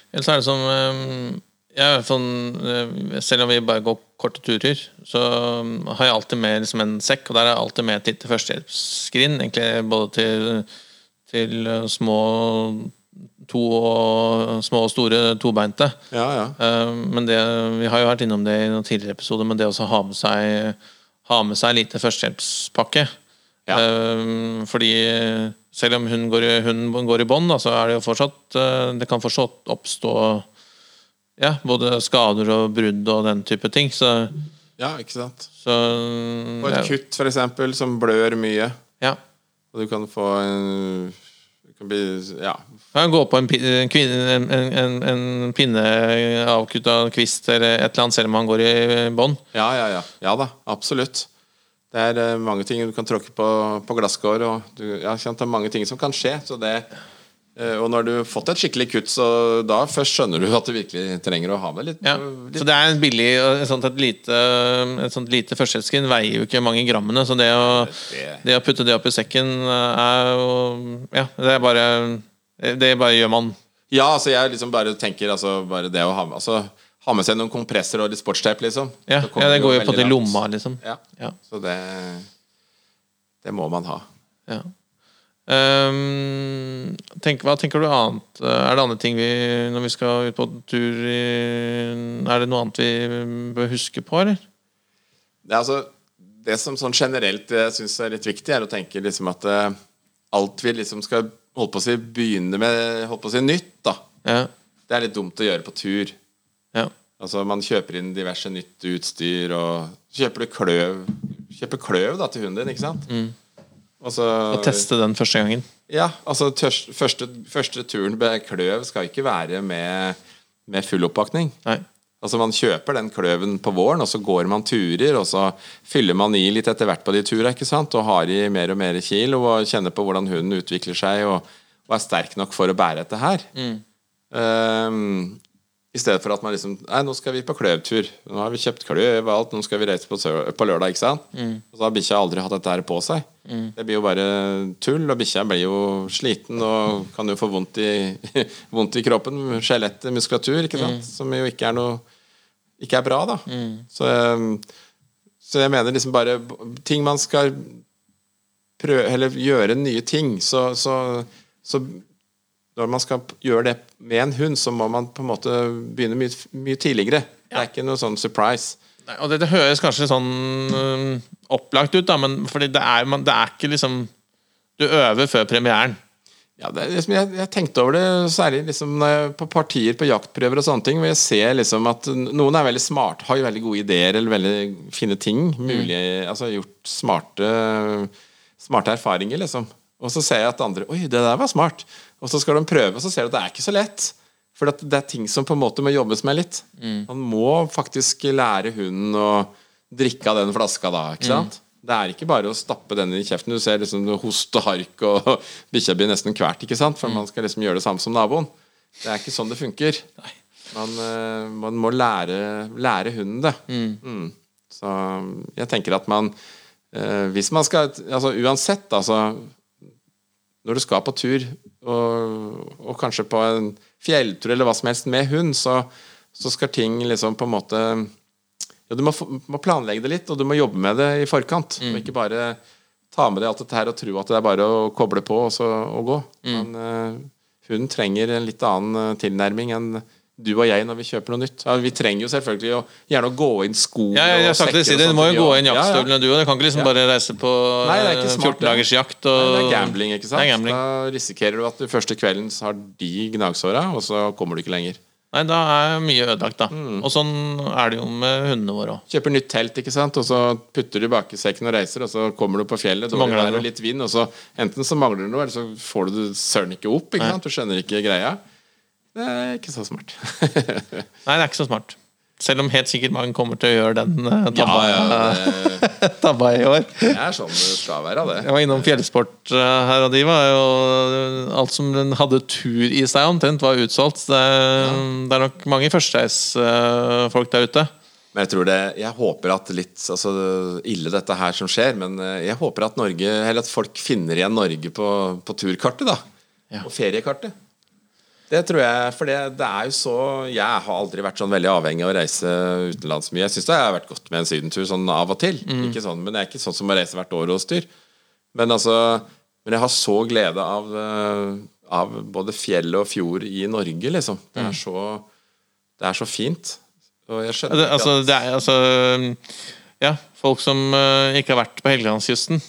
Ellers er det som um ja, eh, Selv om vi bare går korte turer, så eh, har jeg alltid med liksom en sekk, og der er jeg alltid med et lite førstehjelpsskrin. Egentlig både til, til eh, små to og små og store tobeinte. Ja, ja. Eh, Men det, vi har jo vært innom det i noen tidligere episoder, men det å ha med seg Ha med seg lite førstehjelpspakke. Ja. Eh, Fordi selv om hun går, hun går i bånd, så er det jo fortsatt eh, Det kan fortsatt oppstå ja, både skader og brudd og den type ting. Så, ja, ikke sant. så Og et ja, kutt, for eksempel, som blør mye. ja. Og du kan få en du kan bli, ja, Kan gå på en, pi- en, en, en, pinne avkutta kvist eller et eller annet, selv om han går i bånd. ja, ja, ja. Ja da, absolutt. Det er eh, mange ting du kan tråkke på, på glasskår, og du, ja, det er mange ting som kan skje. Så det, eh, og når du har fått et skikkelig kutt, så da først skjønner du at du virkelig trenger å ha med litt, Ja, litt så det er en billig et sånt, et lite, et sånt lite førstehjelpsskrin veier jo ikke mange grammene, så det å, det- det å putte det opp i sekken eh, er jo Ja, det er bare Det bare gjør man. Ja, altså jeg liksom bare tenker altså, bare det å ha med altså, ha med seg noen kompresser og litt sportsteip, liksom. Ja, ja det går jo på til lomma, liksom. Ja. Ja. Så det Det må man ha. Ja. Um, tenk, hva tenker du annet? Er det andre ting vi når vi skal ut på tur i, Er det noe annet vi bør huske på, eller? Det, altså, det som sånn generelt jeg syns er litt viktig, er å tenke liksom at eh, alt vi liksom skal holdt på å si, begynne med holdt på å si, nytt, da. Ja. Det er litt dumt å gjøre på tur. ja. Altså Man kjøper inn diverse nytt utstyr, og kjøper du kløv Kjøper kløv da til hunden din, ikke sant? Og så Og teste den første gangen. Ja, altså tørst, første, første turen med kløv skal ikke være med, med full oppakning. Nei. Altså Man kjøper den kløven på våren, og så går man turer, og så fyller man i litt etter hvert på de turene, ikke sant? og har i mer og mer kilo, og kjenner på hvordan hunden utvikler seg, og, og er sterk nok for å bære dette her. Ehm, I stedet for at man liksom Nei, nå skal vi på kløvtur. Nå har vi kjøpt kløv og alt, nå skal vi reise på, på lørdag, ikke sant? Og så har bikkja aldri hatt dette her på seg. Det blir jo bare tull, og bikkja blir jo sliten og kan jo få vondt i, vondt i kroppen. Skjelett, muskulatur, ikke sant? Som jo ikke er noe Ikke er bra, da. Så, ehm, så jeg mener liksom bare ting man skal prøve Eller gjøre nye ting, så, så, så når man skal gjøre det med en hund, så må man på en måte begynne mye, mye tidligere. Det er ikke noe sånn surprise. Nei, Og det, det høres kanskje sånn øhm, opplagt ut, da, men fordi det er, man, det er ikke liksom Du øver før premieren. Ja, det liksom, jeg, jeg tenkte over det særlig liksom, på partier på jaktprøver og sånne ting, hvor jeg ser liksom at noen er veldig smart, har jo veldig gode ideer eller veldig fine ting. Mulig, altså Gjort smarte, smarte erfaringer, liksom. Og så ser jeg at andre Oi, det der var smart. Og så skal de prøve, og så ser du at det er ikke så lett. For det er ting som på en måte må jobbes med litt. Man må faktisk lære hunden å drikke av den flaska da, ikke sant? Det er ikke bare å stappe den i kjeften. Du ser liksom host og hark, og bikkja blir nesten kvert, ikke sant? For man skal liksom gjøre det samme som naboen. Det er ikke sånn det funker. Man, eh, man må lære, lære hunden det. Mm. Så jeg tenker at man eh, Hvis man skal Altså uansett, altså Når du skal på tur, og, og kanskje på en fjelltur eller hva som helst med hund, så, så skal ting liksom på en måte ja, Du må, må planlegge det litt, og du må jobbe med det i forkant. Og ikke bare ta med deg alt dette her og tro at det er bare å koble på og, så, og gå. Men uh, hunden trenger en litt annen eh, tilnærming enn du og jeg når vi kjøper noe nytt. Ja, vi trenger jo selvfølgelig å, gjerne å gå inn sko Ja, jeg, jeg og sekker si det. Du må jo gå inn inn Ja, ja. jaktstøvlene, du òg. Du kan ikke liksom Ja. bare reise på Nei, det er ikke eh, smart, 14 dagers jakt. Og... Nei, det er gambling, ikke sant? Gambling. Da risikerer du at du første kvelden har de gnagsåra, og så kommer du ikke lenger. Nei, da er mye ødelagt, da. Mm. Og sånn er det jo med hundene våre òg. Kjøper nytt telt, ikke sant? og så putter du i bakesekken og reiser, og så kommer du på fjellet, så mangler det litt vind, og så enten så mangler det noe, eller så får du det søren ikke opp. ikke sant? Du skjønner ikke greia. Det er ikke så smart. Nei, det er ikke så smart. Selv om helt sikkert mange kommer til å gjøre den uh, tabba, ja, det, tabba i år. det er sånn det skal være, det. Jeg var innom fjellsport uh, her, og de var jo Alt som den hadde tur i seg, omtrent, var utsolgt. Det, det er nok mange førstereisfolk der ute. Men jeg tror det, jeg håper at litt altså, ille dette her som skjer, men eh, jeg håper at Norge, eller at folk finner igjen Norge på, på turkartet, da. Ja. Og feriekartet. Det tror jeg, for det, det er jo så Jeg har aldri vært sånn veldig avhengig av å reise utenlands mye. Jeg syns det har vært godt med en sydentur sånn av og til. Ikke sånn, men det er ikke sånn som å reise hvert år og styr. Men altså Men jeg har så glede av, eh, av både fjell og fjord i Norge, liksom. Det er så, det er så fint. Og jeg skjønner Det, altså, det er altså Ja, folk som eh, ikke har vært på Helgelandskysten.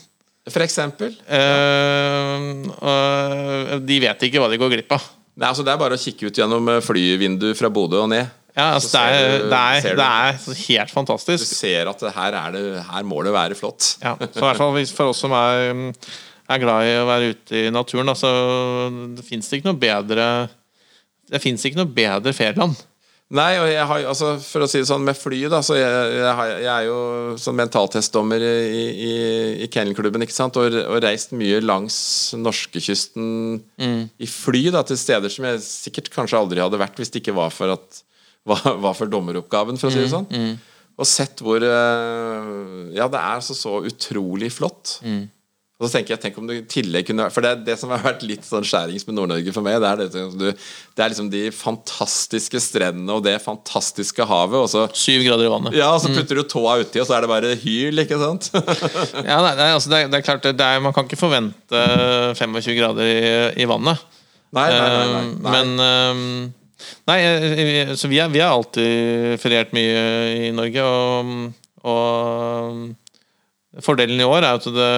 For eksempel. eh, og de vet ikke hva de går glipp av. Nei, altså Det er bare å kikke ut gjennom eh, flyvinduet fra Bodø og ned. Ja, altså, det, er, du- det, er, det er helt fantastisk. Du ser at her, er det, her må det være flott. Ja, så i hvert fall for oss som er, er glad i å være ute i naturen, altså, det fins ikke noe bedre Det fins ikke noe bedre ferieland. Nei, og jeg har, altså, for å si det sånn, med fly, da så jeg, jeg, har, jeg er jo sånn mentaltestdommer i, i, i kennelklubben, ikke sant, og, og reist mye langs norskekysten i fly, da, til steder som jeg sikkert kanskje aldri hadde vært hvis det ikke var for, at, var, var for dommeroppgaven, for å si det sånn. Og sett hvor eh, Ja, det er så, så utrolig flott. Og så tenker jeg, tenk om du i tillegg kunne For det, det som har vært litt sånn skjærings med Nord-Norge for meg, det er, det, det er liksom de fantastiske strendene og det fantastiske havet, og så Syv grader i vannet. ja, og så putter du tåa uti, og så er det bare hyl, ikke sant? Ja, nei, nei, altså, det, er, det er klart, det er, Man kan ikke forvente 25 grader i, i vannet. Nei, nei, nei. Eh. Men eh, Nei, eh, så vi, er, vi har alltid feriert mye i Norge, og, og fordelen i år er jo at det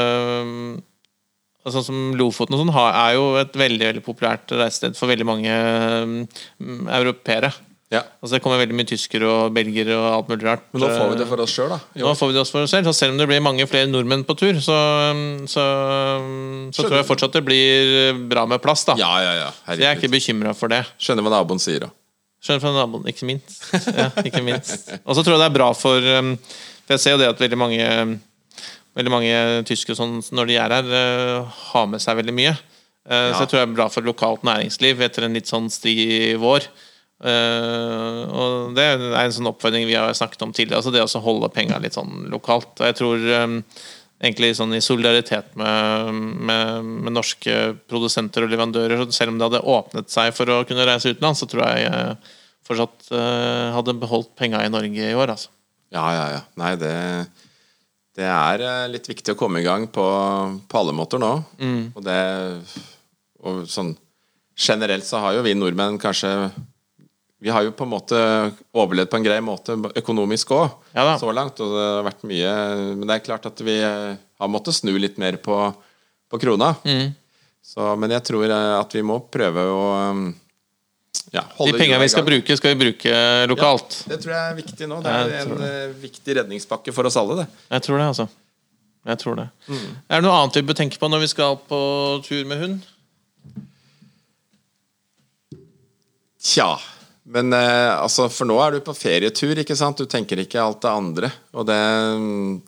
Sånn som Lofoten og sånn er jo et veldig veldig populært reisested for veldig mange um, europeere. ja. Altså Det kommer veldig mye tyskere og belgere og alt mulig rart. Men nå får vi det for oss sjøl, da. Jo. Nå får vi det for oss selv. Så selv om det blir mange flere nordmenn på tur, så, så, så tror jeg fortsatt det blir bra med plass. da Ja, ja, ja. Så Jeg er ikke bekymra for det. Skjønner hva naboen sier, da. Skjønner fra naboen, ikke minst. Ja, ikke minst. Og så tror jeg det er bra for For jeg ser jo det at veldig mange Veldig mange tyskere sånn, når de er her, uh, har med seg veldig mye. Uh, Så jeg tror det er bra for lokalt næringsliv etter en litt sånn stri vår. Uh, og det er en sånn oppfordring vi har snakket om tidligere. Altså det å holde penga litt sånn lokalt. Og jeg tror egentlig sånn i solidaritet med, med, med norske produsenter og leverandører, selv om det hadde åpnet seg for å kunne reise utenlands, så tror jeg uh, fortsatt hadde beholdt penga i Norge i år. altså. Ja, ja, ja. Nei, det Det er eh, litt viktig å komme i gang på, på alle måter nå. Mm. Og det Og sånn generelt så har jo vi nordmenn kanskje Vi har jo på en måte overlevd på en grei måte økonomisk òg, Ja så langt. Og det har vært mye Men det er klart at vi eh, har måttet snu litt mer på, på krona. Mm. Så, men jeg tror eh, at vi må prøve å ja, De pengene vi skal bruke, skal vi bruke lokalt. Det tror jeg er viktig nå. Det er en tror eh, viktig redningspakke for oss alle, det. Jeg tror det, altså. Jeg tror det. Mm. Er det noe annet vi bør tenke på når vi skal på tur med hund? Tja. Men eh, altså, for nå er du på ferietur, ikke sant? Du tenker ikke alt det andre. Og det mm,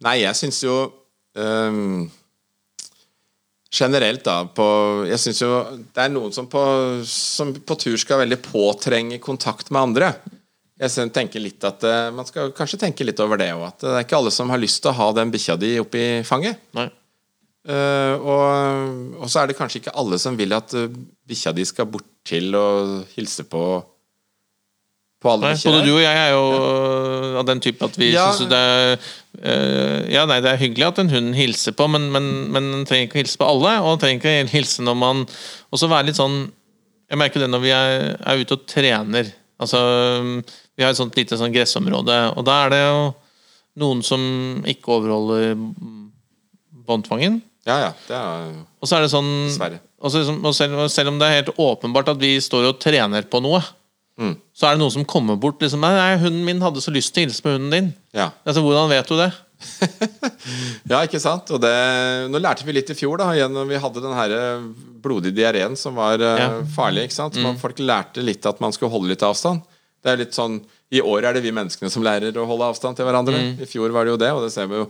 Nei, jeg syns jo ehm, Generelt, da, på Jeg syns jo det er noen som på, som på tur skal veldig påtrenge kontakt med andre. Jeg tenker litt at eh, Man skal kanskje tenke litt over det òg. At det er ikke alle som har lyst til å ha den bikkja di oppi fanget. Nei. Uh, og, og så er det kanskje ikke alle som vil at uh, bikkja di skal bort til og hilse på På alle Nei, bikkjer. både du og jeg er jo av den type at vi Ja. synes det er uh, Ja, nei, det er hyggelig at en hund hilser på, men, men, men den trenger ikke å hilse på alle. Og den trenger ikke å hilse når man Og så være litt sånn Jeg merker det når vi er, er ute og trener. Altså, vi har et sånt lite sånn gressområde, og da er det jo noen som ikke overholder båndtvangen. Ja, ja. Det er jo Og så er det sånn Dessverre. og, så, og selv, selv om det er helt åpenbart at vi står og trener på noe, så er det noen som kommer bort liksom, nei, nei, 'Hunden min hadde så lyst til å hilse på hunden din'. Ja. Altså, Hvordan vet du det? Ja, ikke sant? Og det, nå lærte vi litt i fjor, da, gjennom vi hadde den her eh, blodige diareen som var eh, Ja. farlig. ikke sant? Så mm. Folk lærte litt at man skulle holde litt avstand. Det er litt sånn, I år er det vi menneskene som lærer å holde avstand til hverandre. I fjor var det jo det, og det ser vi jo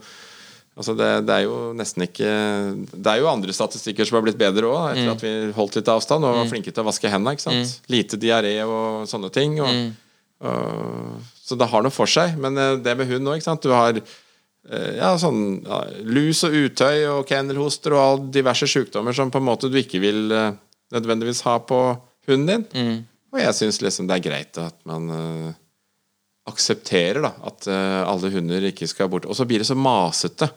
Altså det, det er jo nesten ikke Det er jo andre statistikker som har blitt bedre òg, etter at vi holdt litt avstand og var flinke til å vaske hendene. ikke sant? Lite diaré og sånne ting. Og, og, så det har noe for seg. Men eh, det med hund òg, ikke sant. Du har eh, ja, sånn ja, lus og utøy og kennelhoster og all diverse sykdommer som på en måte du ikke vil eh, nødvendigvis ha på hunden din. Og jeg syns liksom det er greit at man aksepterer da at alle hunder ikke skal bort. Og så blir det så masete.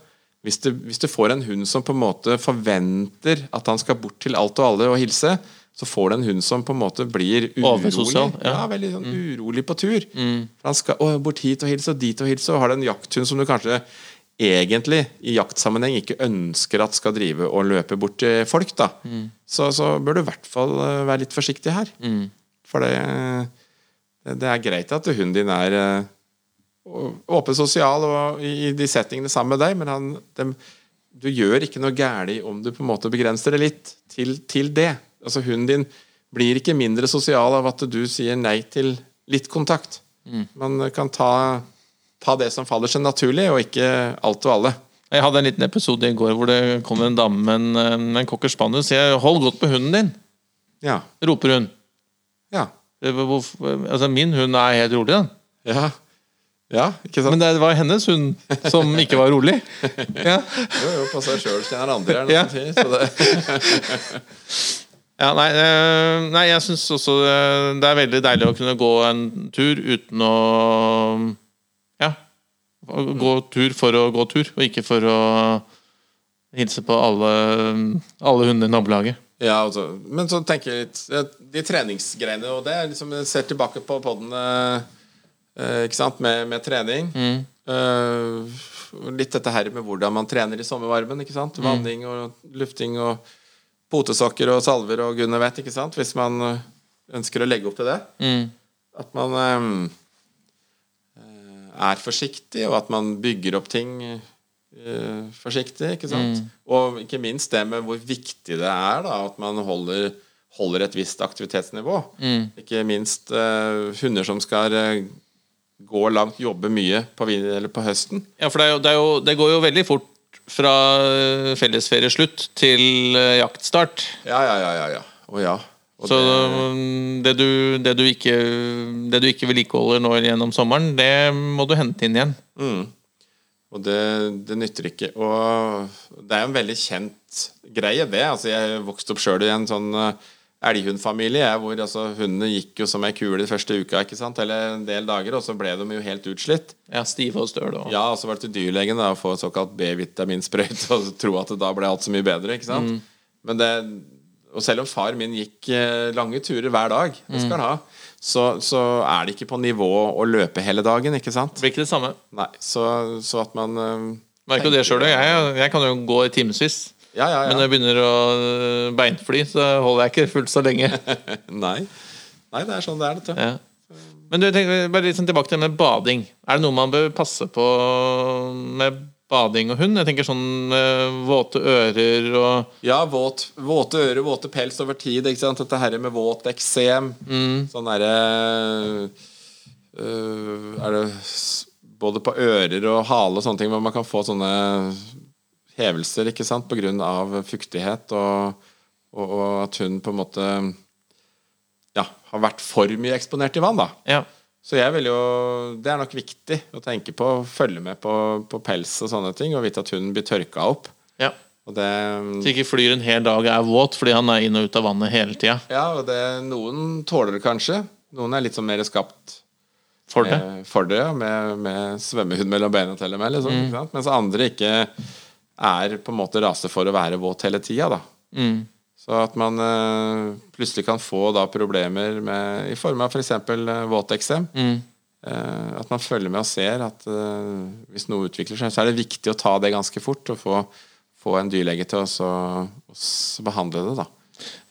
Hvis du, hvis du får en hund som på en måte forventer at han skal bort til alt og alle og hilse, så får du en hund som på en måte blir urolig. Oversosial, ja. ja. veldig sånn urolig på tur. Mm. han skal å, bort hit og hilse og dit og hilse, og har du en jakthund som du kanskje egentlig i jaktsammenheng ikke ønsker at skal drive og løpe bort til folk, da, så, så bør du i hvert fall eh, være litt forsiktig her. For det, det, det er greit at hunden din er eh, åpen sosial og i de settingene sammen med deg, men han, dem, du gjør ikke noe galt om du på en måte begrenser det litt til, til det. Altså Hunden din blir ikke mindre sosial av at du sier nei til litt kontakt. Man kan ta, ta det som faller seg naturlig, og ikke alt og alle. Jeg hadde en liten episode i går hvor det kom en dame med en, en cocker spaniel og sier 'hold godt på hunden din', Ja. roper hun. Ja. Hvorfor- Altså, min hund er helt rolig, den. Ja, ja ikke sant? Men det var hennes hund som ikke var rolig. Ja, jo, jo, på seg sjøl kjenner andre, er det Ja. noe som sier. Ja nei, eh, nei, jeg syns også eh, det er veldig deilig å kunne gå en tur uten å Ja. Gå tur for å gå tur, og ikke for å hilse på alle, alle hundene i nabolaget. ja, altså. Men så tenker jeg litt De treningsgreiene og det, liksom jeg ser tilbake på podden eh, ikke sant, med, med trening. Eh, litt dette her med hvordan man trener i sommervarmen. ikke sant? Vanning og lufting og potesokker og salver og gudene vet, ikke sant? Hvis man eh, ønsker å legge opp til det. At man eh, eh, er forsiktig, og at man bygger opp ting uh, forsiktig. ikke sant? Og ikke minst det med hvor viktig det er da, at man holder, holder et visst aktivitetsnivå. Ikke minst uh, hunder som skal eh, gå langt, jobbe mye på, eller på høsten. Ja, for det, jo, det, jo, det går jo veldig fort fra eh, fellesferieslutt til eh, jaktstart. Ja, ja, ja. ja, ja. Og ja. Og Så det, mm, det du, det du ikke Det du ikke vedlikeholder nå gjennom sommeren, det må du hente inn igjen. og det, det nytter ikke. Og det er jo en veldig kjent greie, det. Altså, jeg vokste opp sjøl i en sånn eh, elghundfamilie hvor altså, hundene gikk jo som ei kule de første uka, ikke sant? eller en del dager, og så ble de jo helt utslitt. Ja, Stive og støle. Ja, og så var det til dyrlegen da, å få såkalt B-vitaminsprøyte og tro at det da ble alt så mye bedre. ikke sant? Men det, og selv om far min gikk eh, lange turer hver dag, det skal han ha, så, så er det ikke på nivå å løpe hele dagen. ikke sant? Det blir ikke det samme. Nei, Så, så at man eh, Merker jo det sjøl. Jeg, jeg kan jo gå i timevis. Ja, ja, Men når jeg begynner å øh, beinfly, så holder jeg ikke fullt så lenge. Nei. Nei, det er sånn det er, dette. Ja. Men du, tenk, bare litt sånn tilbake til det med bading. Er det noe man bør passe på med bading og hund? Jeg tenker sånn øh, våte ører og Ja, våt, våte ører, våte pels over tid. ikke sant? Dette her med våt eksem. Sånn derre øh, Er det både på ører og hale og sånne ting hvor man kan få sånne hevelser ikke sant? av fuktighet, og, og, og at hun på en måte ja, har vært for mye eksponert i vann. da Ja. Så jeg vil jo, det er nok viktig å tenke på, følge med på, på pels og sånne ting, og vite at hunden blir tørka opp. ja. Og det, Så ikke flyr en hel dag og er våt fordi han er inn og ut av vannet hele tida. ja, og det, noen tåler det kanskje. Noen er litt sånn mer skapt For det. med, for det, ja, med, med svømmehud mellom beina til og med, liksom, sant? mens andre ikke er på en måte rase for å være våt hele tida. da. Mm. Så at man uh, plutselig kan få da problemer med, i form av f.eks. Uh, våteksem. Mm. Uh, at man følger med og ser at uh, hvis noe utvikler seg, så er det viktig å ta det ganske fort og få, få en dyrlege til å behandle det. da.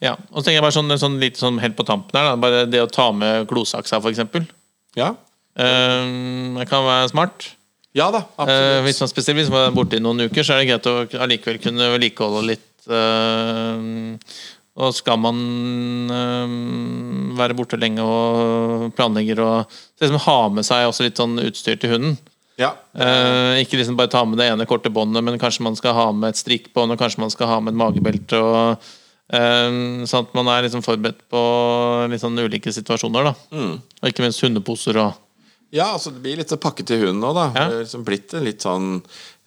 Ja, og så tenker jeg bare sånn, sånn litt sånn helt på tampen her, da. Bare det å ta med klosaksa, for eksempel. Ja, Uh, det kan være smart. Ja da, Eh, hvis man spesielt hvis man er borte i noen uker, så er det greit å allikevel kunne vedlikeholde litt. eh, og skal man eh, være borte lenge og planlegger og liksom ha med seg også litt sånn utstyr til hunden. Ja, Eh, ikke liksom bare ta med det ene korte båndet, men kanskje man skal ha med et strikkbånd, og kanskje man skal ha med et magebelte. Og, eh, sånn at man er liksom forberedt på litt sånn ulike situasjoner. da Og ikke minst hundeposer og Ja, altså det blir litt å pakke til hunden nå, da. Ja. Det er liksom blitt litt sånn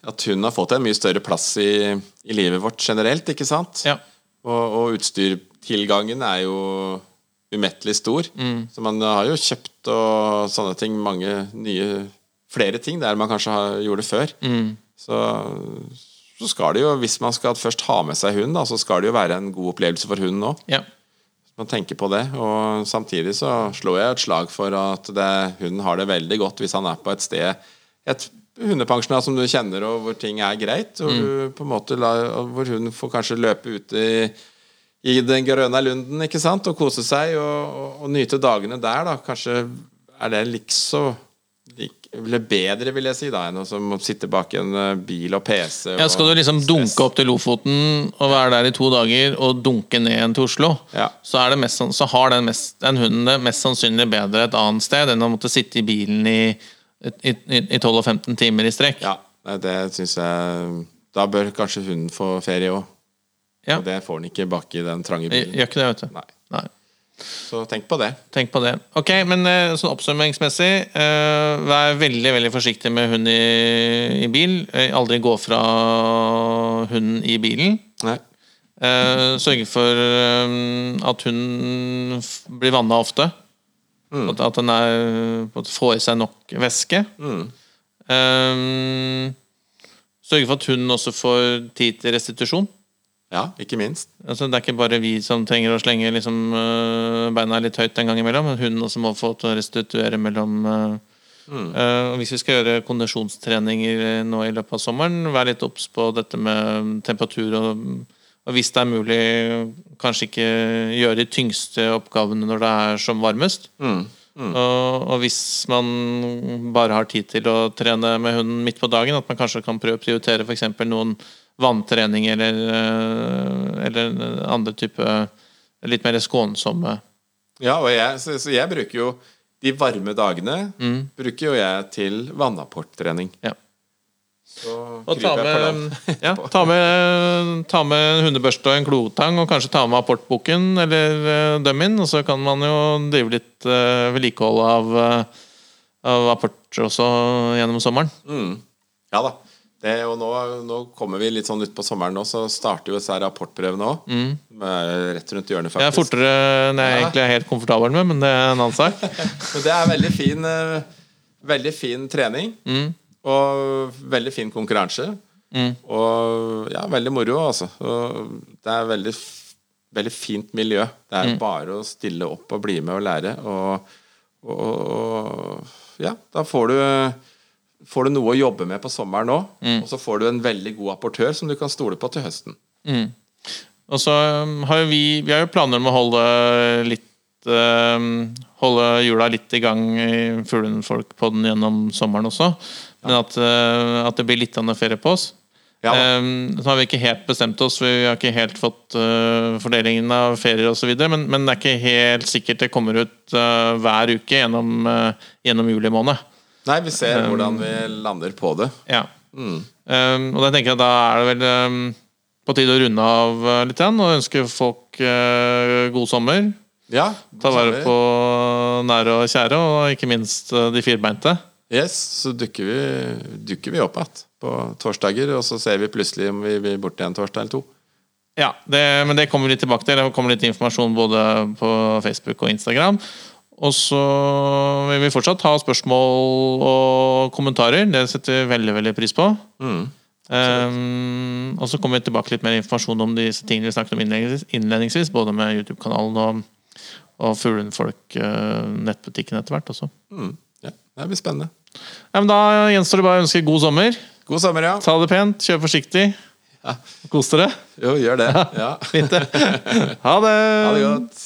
At hunden har fått en mye større plass i, i livet vårt generelt, ikke sant? Ja. Og, og utstyrtilgangen er jo umettelig stor. Mm. Så man har jo kjøpt og sånne ting, mange nye Flere ting der man kanskje har, gjorde før. Mm. Så, så skal det jo, hvis man skal først ha med seg hund, da, så skal det jo være en god opplevelse for hunden òg. ja. Man tenker på det, og samtidig så slår jeg et slag for at det, hunden har det veldig godt hvis han er på et sted Et hundepensjonat som du kjenner, og hvor ting er greit. Og du på en måte og hvor hunden får kanskje løpe ute i, i den grønne lunden ikke sant? og kose seg og, og, og nyte dagene der. da Kanskje er det likså lik, bedre, vil jeg si, da enn å sitte bak en eh, bil og PC. Ja, Skal du liksom dunke opp til Lofoten og være der i to dager og dunke ned igjen til Oslo, Ja. så, er det mest, så har den, mest, den hunden det mest sannsynlig bedre et annet sted enn å måtte sitte i bilen i, i, i, i 12-15 timer i strekk. Ja, det syns jeg Da bør kanskje hunden få ferie òg. Ja. Og det får den ikke bak i den trange bilen. Gjør ikke det, vet du. Nei. Nei. Så tenk på det. Tenk på det. Ok, men eh, sånn oppsummeringsmessig, eh, vær veldig veldig forsiktig med hund i, i bil. Eh, aldri gå fra hunden i bilen. Nei. Sørge for at hun blir vanna ofte. At, at den er, at får i seg nok væske. Eh, sørge for at hun også får tid til restitusjon. Ja, ikke minst. Altså, det er ikke bare vi som trenger å slenge liksom, øh, beina litt høyt en gang imellom, men hunden også må få til å restituere mellom mm. uh, Hvis vi skal gjøre kondisjonstreninger øh, nå i løpet av sommeren, vær litt obs på dette med temperatur. Og, og hvis det er mulig, kanskje ikke gjøre de tyngste oppgavene når det er som varmest. Og, og hvis man bare har tid til å trene med hunden midt på dagen, at man kanskje kan prøve å prioritere f.eks. noen vanntrening eller, øh, eller andre type litt mer skånsomme Ja, og jeg, så, så jeg bruker jo de varme dagene bruker jo jeg til vannapporttrening. ja. Så Og ta med, ja, ta, med, ta med en hundebørste og en klotang, og kanskje ta med apportboken eller uh, dummin, og så kan man jo drive litt uh, vedlikehold av, uh, av apport også gjennom sommeren. Mm. Ja da. Det, og nå, nå kommer vi litt sånn utpå sommeren nå, så starter jo disse rapportprøvene òg. Rett rundt hjørnet, faktisk. Det er fortere enn jeg egentlig er helt komfortabel med, men det er en annen sak. Det er veldig fin, eh, veldig fin trening. Og veldig fin konkurranse. Og ja, veldig moro, altså. Det er veldig, veldig fint miljø. Det er bare å stille opp og bli med og lære. Og, og, og ja, da får du Får du noe å jobbe med på sommeren nå, og så får du en veldig god apportør som du kan stole på til høsten. Og så um, har jo vi Vi har jo planer om å holde litt um, Holde hjula litt i gang i Fuglenfolk på den gjennom sommeren også. Men at, uh, at det blir litt av ferie på oss. Ja. Um, så har vi ikke helt bestemt oss, vi har ikke helt fått uh, fordelingen av ferier osv. Men, men det er ikke helt sikkert det kommer ut uh, hver uke gjennom, uh, gjennom juli måned. Nei, vi ser hvordan vi lander på det. Ja. Um, og da tenker jeg da er det vel um, på tide å runde av uh, litt igjen, og ønske folk uh, god sommer. Ja, Ta vare på nære og kjære, og ikke minst uh, de firbeinte. Yes, så dukker vi, dukker vi opp igjen på torsdager, og så ser vi plutselig om vi blir borte en torsdag eller to. Ja, det, men det kommer vi litt tilbake til. Det kommer litt informasjon både på Facebook og Instagram. Og så vil vi fortsatt ha spørsmål og kommentarer. Det setter vi veldig veldig pris på. Um, og så kommer vi tilbake litt mer informasjon om disse tingene vi snakket om innledningsvis, innledningsvis både med YouTube-kanalen og, og Fuglenfolk uh, nettbutikken etter hvert også. Mm. Ja, det blir spennende. Ja, men da gjenstår det bare å ønske god sommer. God sommer, ja. Ta det pent, kjør forsiktig. Kos dere. Jo, gjør det. Ja. Fint, det. Ha det. Ha det godt.